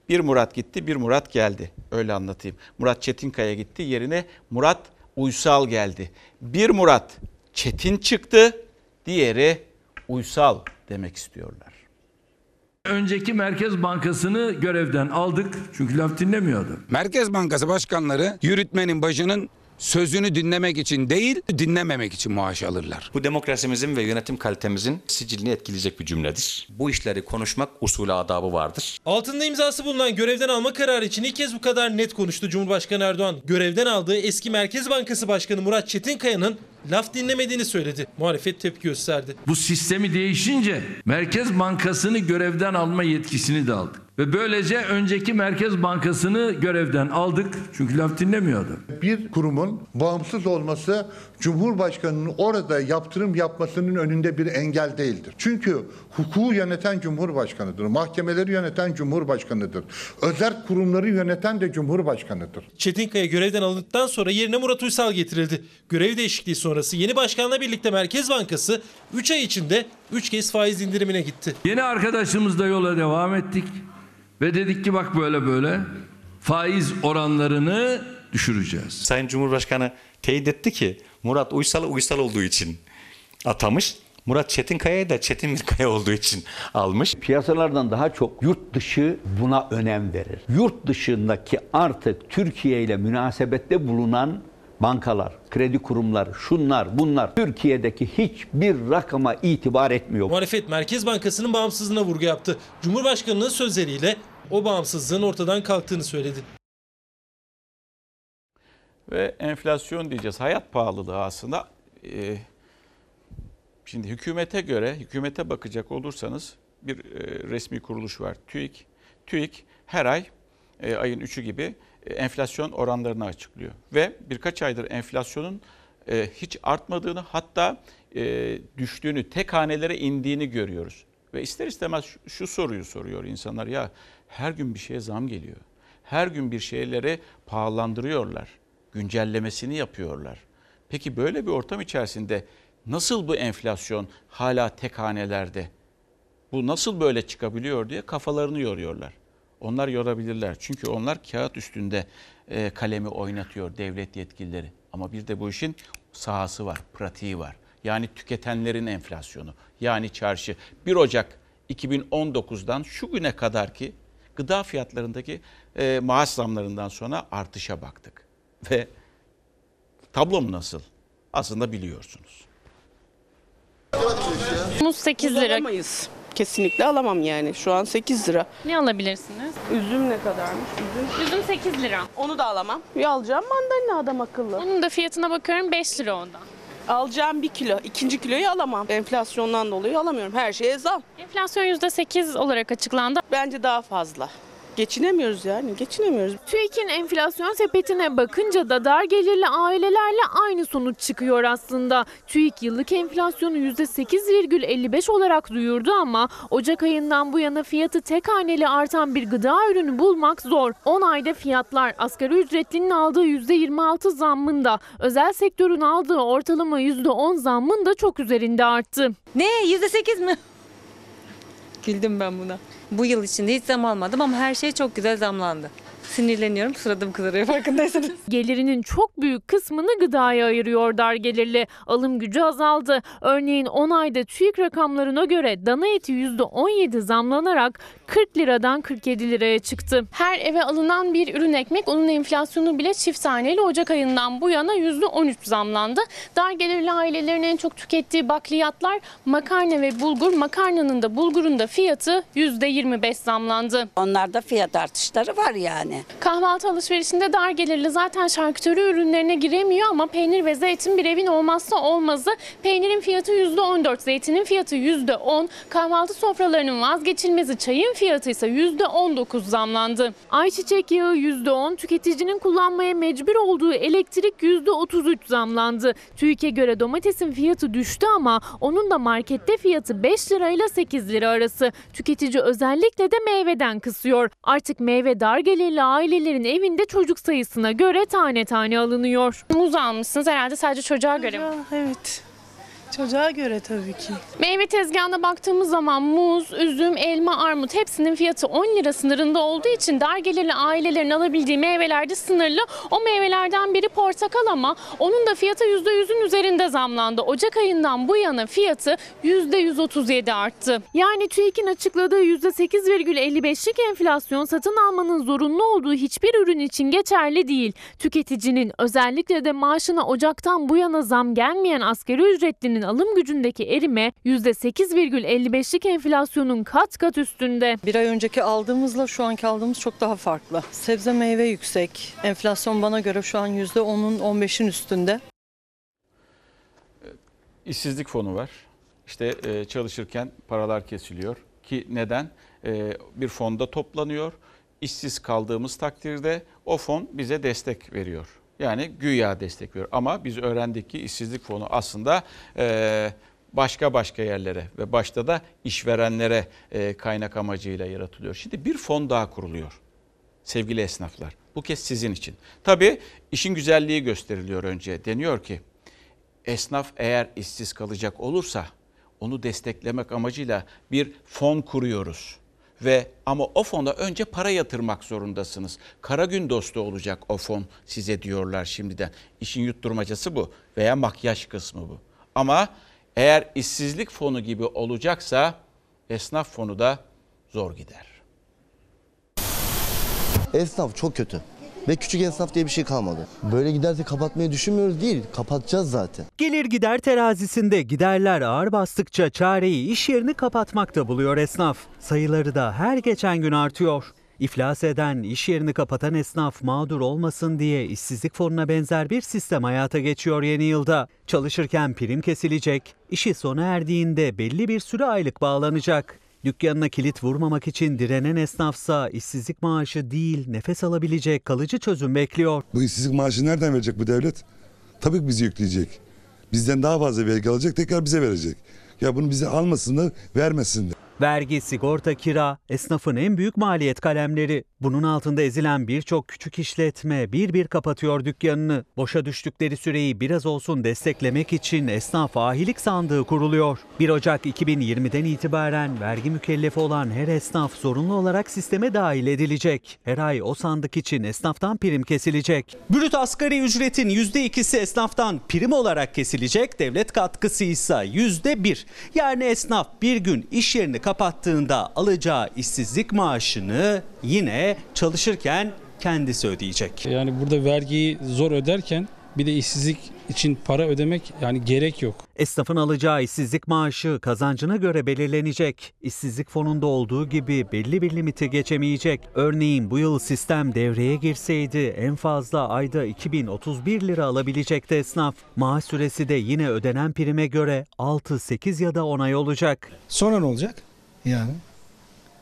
Bir Murat gitti, bir Murat geldi. Öyle anlatayım. Murat Çetinkaya gitti, yerine Murat Uysal geldi. Bir Murat Çetin çıktı, diğeri Uysal demek istiyorlar. Önceki Merkez Bankası'nı görevden aldık çünkü laf dinlemiyordu. Merkez Bankası başkanları yürütmenin başının sözünü dinlemek için değil, dinlememek için maaş alırlar. Bu demokrasimizin ve yönetim kalitemizin sicilini etkileyecek bir cümledir. Bu işleri konuşmak usulü adabı vardır. Altında imzası bulunan görevden alma kararı için ilk kez bu kadar net konuştu Cumhurbaşkanı Erdoğan. Görevden aldığı eski Merkez Bankası Başkanı Murat Çetinkaya'nın laf dinlemediğini söyledi. Muhalefet tepki gösterdi. Bu sistemi değişince Merkez Bankası'nı görevden alma yetkisini de aldık. Ve böylece önceki Merkez Bankası'nı görevden aldık çünkü laf dinlemiyordu. Bir kurumun bağımsız olması Cumhurbaşkanının orada yaptırım yapmasının önünde bir engel değildir. Çünkü hukuku yöneten Cumhurbaşkanıdır. Mahkemeleri yöneten Cumhurbaşkanıdır. Özel kurumları yöneten de Cumhurbaşkanıdır. Çetinkaya görevden alındıktan sonra yerine Murat Uysal getirildi. Görev değişikliği sonrası yeni başkanla birlikte Merkez Bankası 3 ay içinde 3 kez faiz indirimine gitti. Yeni arkadaşımızla yola devam ettik ve dedik ki bak böyle böyle faiz oranlarını düşüreceğiz. Sayın Cumhurbaşkanı teyit etti ki Murat Uysal'ı Uysal olduğu için atamış. Murat Çetinkaya'yı da Çetin Kaya olduğu için almış. Piyasalardan daha çok yurt dışı buna önem verir. Yurt dışındaki artık Türkiye ile münasebette bulunan bankalar, kredi kurumları, şunlar bunlar Türkiye'deki hiçbir rakama itibar etmiyor. Muhalefet Merkez Bankası'nın bağımsızlığına vurgu yaptı. Cumhurbaşkanının sözleriyle o bağımsızlığın ortadan kalktığını söyledi. Ve enflasyon diyeceğiz. Hayat pahalılığı aslında. Ee, şimdi hükümete göre, hükümete bakacak olursanız bir e, resmi kuruluş var. TÜİK. TÜİK her ay e, ayın 3'ü gibi e, enflasyon oranlarını açıklıyor. Ve birkaç aydır enflasyonun e, hiç artmadığını hatta e, düştüğünü, tek hanelere indiğini görüyoruz. Ve ister istemez şu, şu soruyu soruyor insanlar ya her gün bir şeye zam geliyor. Her gün bir şeyleri pahalandırıyorlar. Güncellemesini yapıyorlar. Peki böyle bir ortam içerisinde nasıl bu enflasyon hala tek hanelerde? Bu nasıl böyle çıkabiliyor diye kafalarını yoruyorlar. Onlar yorabilirler. Çünkü onlar kağıt üstünde e, kalemi oynatıyor devlet yetkilileri. Ama bir de bu işin sahası var, pratiği var. Yani tüketenlerin enflasyonu. Yani çarşı. 1 Ocak 2019'dan şu güne kadar ki gıda fiyatlarındaki e, maaş zamlarından sonra artışa baktık. Ve tablom nasıl? Aslında biliyorsunuz. Muz 8 lira. Alamayız. Kesinlikle alamam yani. Şu an 8 lira. Ne alabilirsiniz? Üzüm ne kadarmış? Üzüm. Üzüm 8 lira. Onu da alamam. Ya alacağım mandalina adam akıllı. Onun da fiyatına bakıyorum 5 lira ondan. Alacağım bir kilo. ikinci kiloyu alamam. Enflasyondan dolayı alamıyorum. Her şeye zam. Enflasyon %8 olarak açıklandı. Bence daha fazla. Geçinemiyoruz yani. Geçinemiyoruz. TÜİK'in enflasyon sepetine bakınca da dar gelirli ailelerle aynı sonuç çıkıyor aslında. TÜİK yıllık enflasyonu %8,55 olarak duyurdu ama Ocak ayından bu yana fiyatı tek haneli artan bir gıda ürünü bulmak zor. 10 ayda fiyatlar asgari ücretlinin aldığı %26 zammında, özel sektörün aldığı ortalama %10 zammın da çok üzerinde arttı. Ne? Yüzde sekiz mi? Güldüm ben buna. Bu yıl içinde hiç zam almadım ama her şey çok güzel zamlandı. Sinirleniyorum, suradım kızarıyor [laughs] farkındaysanız. Gelirinin çok büyük kısmını gıdaya ayırıyor dar gelirli. Alım gücü azaldı. Örneğin 10 ayda TÜİK rakamlarına göre dana eti %17 zamlanarak 40 liradan 47 liraya çıktı. Her eve alınan bir ürün ekmek onun enflasyonu bile çift taneli Ocak ayından bu yana %13 zamlandı. Dar gelirli ailelerin en çok tükettiği bakliyatlar makarna ve bulgur. Makarnanın da bulgurun da fiyatı %25 zamlandı. Onlarda fiyat artışları var yani. Kahvaltı alışverişinde dar gelirli zaten şarküteri ürünlerine giremiyor ama peynir ve zeytin bir evin olmazsa olmazı. Peynirin fiyatı %14, zeytinin fiyatı %10, kahvaltı sofralarının vazgeçilmezi çayın fiyatı ise %19 zamlandı. Ayçiçek yağı %10, tüketicinin kullanmaya mecbur olduğu elektrik %33 zamlandı. TÜİK'e göre domatesin fiyatı düştü ama onun da markette fiyatı 5 lirayla 8 lira arası. Tüketici özellikle de meyveden kısıyor. Artık meyve dar gelirli ailelerin evinde çocuk sayısına göre tane tane alınıyor. Muz almışsınız herhalde sadece çocuğa göre mi? Evet. Çocuğa göre tabii ki. Meyve tezgahına baktığımız zaman muz, üzüm, elma, armut hepsinin fiyatı 10 lira sınırında olduğu için dar gelirli ailelerin alabildiği meyveler de sınırlı. O meyvelerden biri portakal ama onun da fiyatı %100'ün üzerinde zamlandı. Ocak ayından bu yana fiyatı %137 arttı. Yani TÜİK'in açıkladığı %8,55'lik enflasyon satın almanın zorunlu olduğu hiçbir ürün için geçerli değil. Tüketicinin özellikle de maaşına Ocak'tan bu yana zam gelmeyen asgari ücretlinin alım gücündeki erime %8,55'lik enflasyonun kat kat üstünde. Bir ay önceki aldığımızla şu anki aldığımız çok daha farklı. Sebze meyve yüksek. Enflasyon bana göre şu an %10'un 15'in üstünde. İşsizlik fonu var. İşte e, çalışırken paralar kesiliyor ki neden? E, bir fonda toplanıyor. İşsiz kaldığımız takdirde o fon bize destek veriyor. Yani güya destek veriyor. Ama biz öğrendik ki işsizlik fonu aslında e, başka başka yerlere ve başta da işverenlere e, kaynak amacıyla yaratılıyor. Şimdi bir fon daha kuruluyor sevgili esnaflar. Bu kez sizin için. Tabii işin güzelliği gösteriliyor önce. Deniyor ki esnaf eğer işsiz kalacak olursa onu desteklemek amacıyla bir fon kuruyoruz. Ve ama o fona önce para yatırmak zorundasınız. Kara gün dostu olacak o fon size diyorlar şimdiden. İşin yutturmacası bu veya makyaj kısmı bu. Ama eğer işsizlik fonu gibi olacaksa esnaf fonu da zor gider. Esnaf çok kötü. Ve küçük esnaf diye bir şey kalmadı. Böyle giderse kapatmayı düşünmüyoruz değil, kapatacağız zaten. Gelir gider terazisinde giderler ağır bastıkça çareyi iş yerini kapatmakta buluyor esnaf. Sayıları da her geçen gün artıyor. İflas eden, iş yerini kapatan esnaf mağdur olmasın diye işsizlik fonuna benzer bir sistem hayata geçiyor yeni yılda. Çalışırken prim kesilecek, işi sona erdiğinde belli bir süre aylık bağlanacak. Dükkanına kilit vurmamak için direnen esnafsa işsizlik maaşı değil nefes alabilecek kalıcı çözüm bekliyor. Bu işsizlik maaşı nereden verecek bu devlet? Tabii ki bizi yükleyecek. Bizden daha fazla vergi alacak tekrar bize verecek. Ya bunu bize almasınlar vermesinler. Vergi, sigorta, kira esnafın en büyük maliyet kalemleri. Bunun altında ezilen birçok küçük işletme bir bir kapatıyor dükkanını. Boşa düştükleri süreyi biraz olsun desteklemek için esnaf ahilik sandığı kuruluyor. 1 Ocak 2020'den itibaren vergi mükellefi olan her esnaf zorunlu olarak sisteme dahil edilecek. Her ay o sandık için esnaftan prim kesilecek. Brüt asgari ücretin %2'si esnaftan prim olarak kesilecek. Devlet katkısı ise %1. Yani esnaf bir gün iş yerini kapattığında alacağı işsizlik maaşını yine çalışırken kendisi ödeyecek. Yani burada vergiyi zor öderken bir de işsizlik için para ödemek yani gerek yok. Esnafın alacağı işsizlik maaşı kazancına göre belirlenecek. İşsizlik fonunda olduğu gibi belli bir limiti geçemeyecek. Örneğin bu yıl sistem devreye girseydi en fazla ayda 2031 lira alabilecekti esnaf. Maaş süresi de yine ödenen prime göre 6, 8 ya da 10 ay olacak. Sonra ne olacak? Yani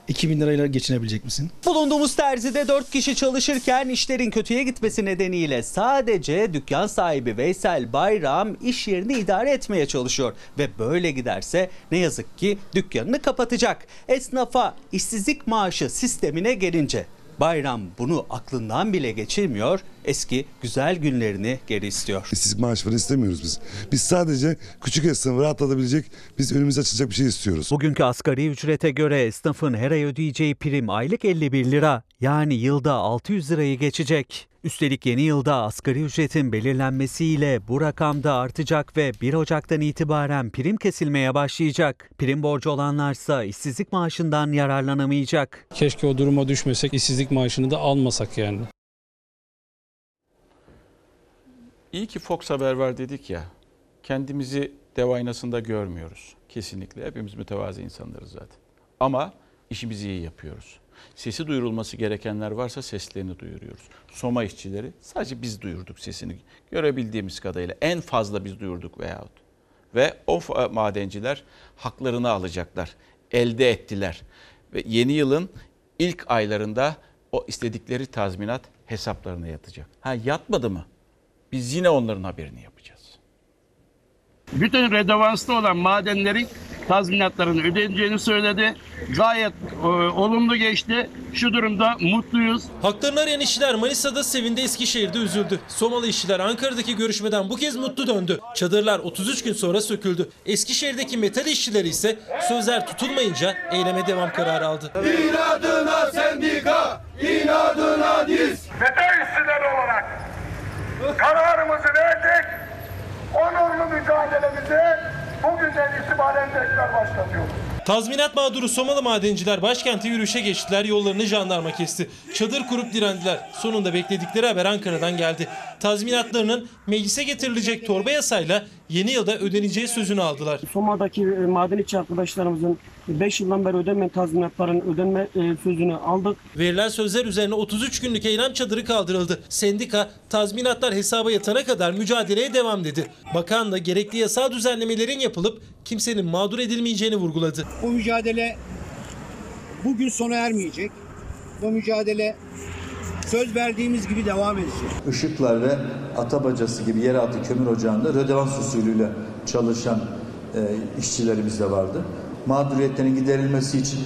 2000 lirayla geçinebilecek misin? Bulunduğumuz terzide 4 kişi çalışırken işlerin kötüye gitmesi nedeniyle sadece dükkan sahibi Veysel Bayram iş yerini idare etmeye çalışıyor. Ve böyle giderse ne yazık ki dükkanını kapatacak. Esnafa işsizlik maaşı sistemine gelince Bayram bunu aklından bile geçirmiyor, eski güzel günlerini geri istiyor. İşsizlik maaşı falan istemiyoruz biz. Biz sadece küçük esnafı rahatlatabilecek, biz önümüze açılacak bir şey istiyoruz. Bugünkü asgari ücrete göre esnafın her ay ödeyeceği prim aylık 51 lira. Yani yılda 600 lirayı geçecek. Üstelik yeni yılda asgari ücretin belirlenmesiyle bu rakamda artacak ve 1 Ocak'tan itibaren prim kesilmeye başlayacak. Prim borcu olanlarsa işsizlik maaşından yararlanamayacak. Keşke o duruma düşmesek, işsizlik maaşını da almasak yani. İyi ki Fox Haber var dedik ya. Kendimizi dev aynasında görmüyoruz. Kesinlikle. Hepimiz mütevazi insanlarız zaten. Ama işimizi iyi yapıyoruz. Sesi duyurulması gerekenler varsa seslerini duyuruyoruz. Soma işçileri sadece biz duyurduk sesini. Görebildiğimiz kadarıyla en fazla biz duyurduk veyahut. Ve o madenciler haklarını alacaklar. Elde ettiler. Ve yeni yılın ilk aylarında o istedikleri tazminat hesaplarına yatacak. Ha yatmadı mı? Biz yine onların haberini yapacağız. Bütün redevanslı olan madenlerin tazminatlarını ödeneceğini söyledi. Gayet e, olumlu geçti. Şu durumda mutluyuz. Haklarını arayan işçiler Manisa'da sevindi, Eskişehir'de üzüldü. Somalı işçiler Ankara'daki görüşmeden bu kez mutlu döndü. Çadırlar 33 gün sonra söküldü. Eskişehir'deki metal işçileri ise sözler tutulmayınca eyleme devam kararı aldı. İnadına sendika, inadına diz. Metal işçiler olarak kararımızı verdik. Onurlu mücadelemizi bugünden itibaren tekrar başlatıyoruz. Tazminat mağduru Somalı madenciler başkente yürüyüşe geçtiler. Yollarını jandarma kesti. Çadır kurup direndiler. Sonunda bekledikleri haber Ankara'dan geldi. Tazminatlarının meclise getirilecek torba yasayla yeni yılda ödeneceği sözünü aldılar. Soma'daki e, maden işçi arkadaşlarımızın 5 yıldan beri ödenmeyen tazminatların ödenme e, sözünü aldık. Verilen sözler üzerine 33 günlük eylem çadırı kaldırıldı. Sendika tazminatlar hesaba yatana kadar mücadeleye devam dedi. Bakan da gerekli yasal düzenlemelerin yapılıp kimsenin mağdur edilmeyeceğini vurguladı. Bu mücadele bugün sona ermeyecek. Bu mücadele söz verdiğimiz gibi devam edecek. Işıklar ve Atabacası gibi yeraltı kömür ocağında rödevans usulüyle çalışan e, işçilerimiz de vardı. Mağduriyetlerin giderilmesi için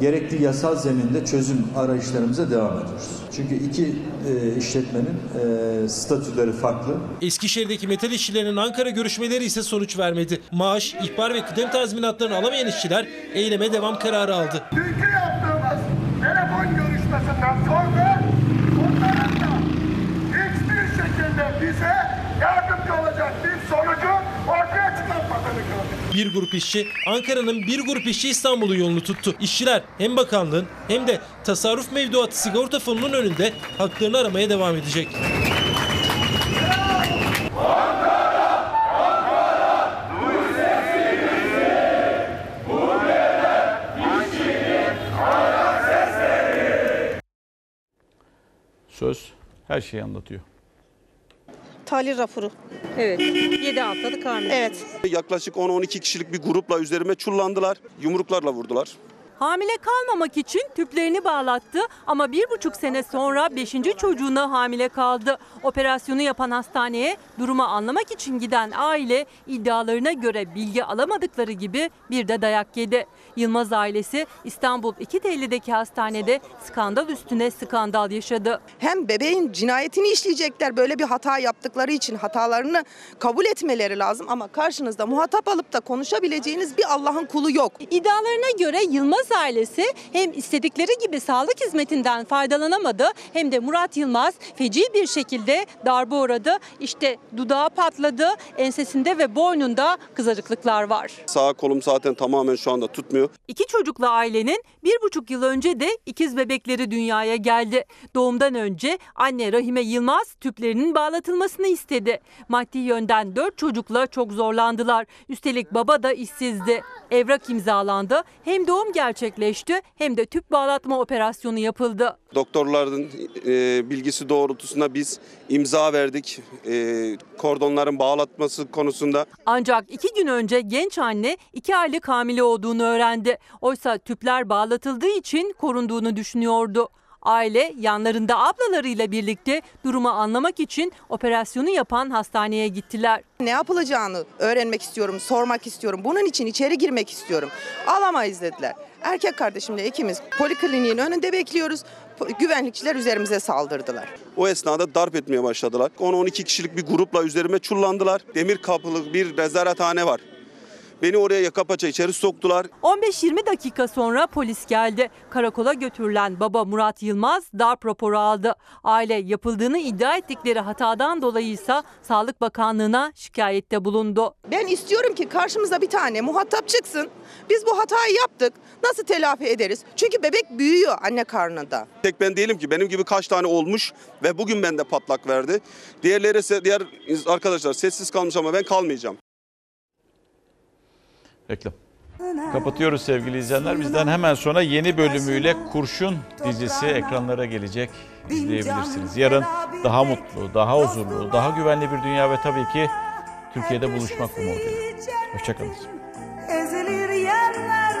gerekli yasal zeminde çözüm arayışlarımıza devam ediyoruz. Çünkü iki e, işletmenin e, statüleri farklı. Eskişehir'deki metal işçilerinin Ankara görüşmeleri ise sonuç vermedi. Maaş, ihbar ve kıdem tazminatlarını alamayan işçiler eyleme devam kararı aldı. Dünkü yaptığımız telefon görüşmesinden sonra onların da hiçbir şekilde bize yardımcı olacak bir sonucu ortaya çıkartmadığını gördük. Bir grup işçi Ankara'nın bir grup işçi İstanbul'un yolunu tuttu. İşçiler hem bakanlığın hem de tasarruf mevduatı sigorta fonunun önünde haklarını aramaya devam edecek. Söz her şeyi anlatıyor. Tahlil raporu. Evet. 7 haftalık hamile. Evet. Yaklaşık 10-12 kişilik bir grupla üzerime çullandılar. Yumruklarla vurdular. Hamile kalmamak için tüplerini bağlattı ama bir buçuk sene sonra beşinci çocuğuna hamile kaldı. Operasyonu yapan hastaneye durumu anlamak için giden aile iddialarına göre bilgi alamadıkları gibi bir de dayak yedi. Yılmaz ailesi İstanbul İkitelli'deki hastanede skandal üstüne skandal yaşadı. Hem bebeğin cinayetini işleyecekler böyle bir hata yaptıkları için hatalarını kabul etmeleri lazım ama karşınızda muhatap alıp da konuşabileceğiniz bir Allah'ın kulu yok. İddialarına göre Yılmaz ailesi hem istedikleri gibi sağlık hizmetinden faydalanamadı hem de Murat Yılmaz feci bir şekilde darbe uğradı. İşte dudağı patladı, ensesinde ve boynunda kızarıklıklar var. Sağ kolum zaten tamamen şu anda tutmuyor. İki çocuklu ailenin bir buçuk yıl önce de ikiz bebekleri dünyaya geldi. Doğumdan önce anne Rahime Yılmaz tüplerinin bağlatılmasını istedi. Maddi yönden dört çocukla çok zorlandılar. Üstelik baba da işsizdi. Evrak imzalandı. Hem doğum gerçekleşti hem de tüp bağlatma operasyonu yapıldı. Doktorların e, bilgisi doğrultusunda biz imza verdik. E, kordonların bağlatması konusunda. Ancak iki gün önce genç anne iki aylık hamile olduğunu öğrendi. Oysa tüpler bağlatıldığı için korunduğunu düşünüyordu. Aile yanlarında ablalarıyla birlikte durumu anlamak için operasyonu yapan hastaneye gittiler. Ne yapılacağını öğrenmek istiyorum, sormak istiyorum. Bunun için içeri girmek istiyorum. Alamayız dediler. Erkek kardeşimle ikimiz polikliniğin önünde bekliyoruz. Güvenlikçiler üzerimize saldırdılar. O esnada darp etmeye başladılar. 10-12 kişilik bir grupla üzerime çullandılar. Demir kapılı bir nezarethane var. Beni oraya yaka paça içeri soktular. 15-20 dakika sonra polis geldi. Karakola götürülen baba Murat Yılmaz darp raporu aldı. Aile yapıldığını iddia ettikleri hatadan dolayı ise Sağlık Bakanlığı'na şikayette bulundu. Ben istiyorum ki karşımıza bir tane muhatap çıksın. Biz bu hatayı yaptık. Nasıl telafi ederiz? Çünkü bebek büyüyor anne karnında. Tek ben değilim ki benim gibi kaç tane olmuş ve bugün bende patlak verdi. Diğerleri ise diğer arkadaşlar sessiz kalmış ama ben kalmayacağım. Reklam. Kapatıyoruz sevgili izleyenler. Bizden hemen sonra yeni bölümüyle Kurşun dizisi ekranlara gelecek. İzleyebilirsiniz. Yarın daha mutlu, daha huzurlu, daha güvenli bir dünya ve tabii ki Türkiye'de buluşmak umuduyla. Hoşçakalın.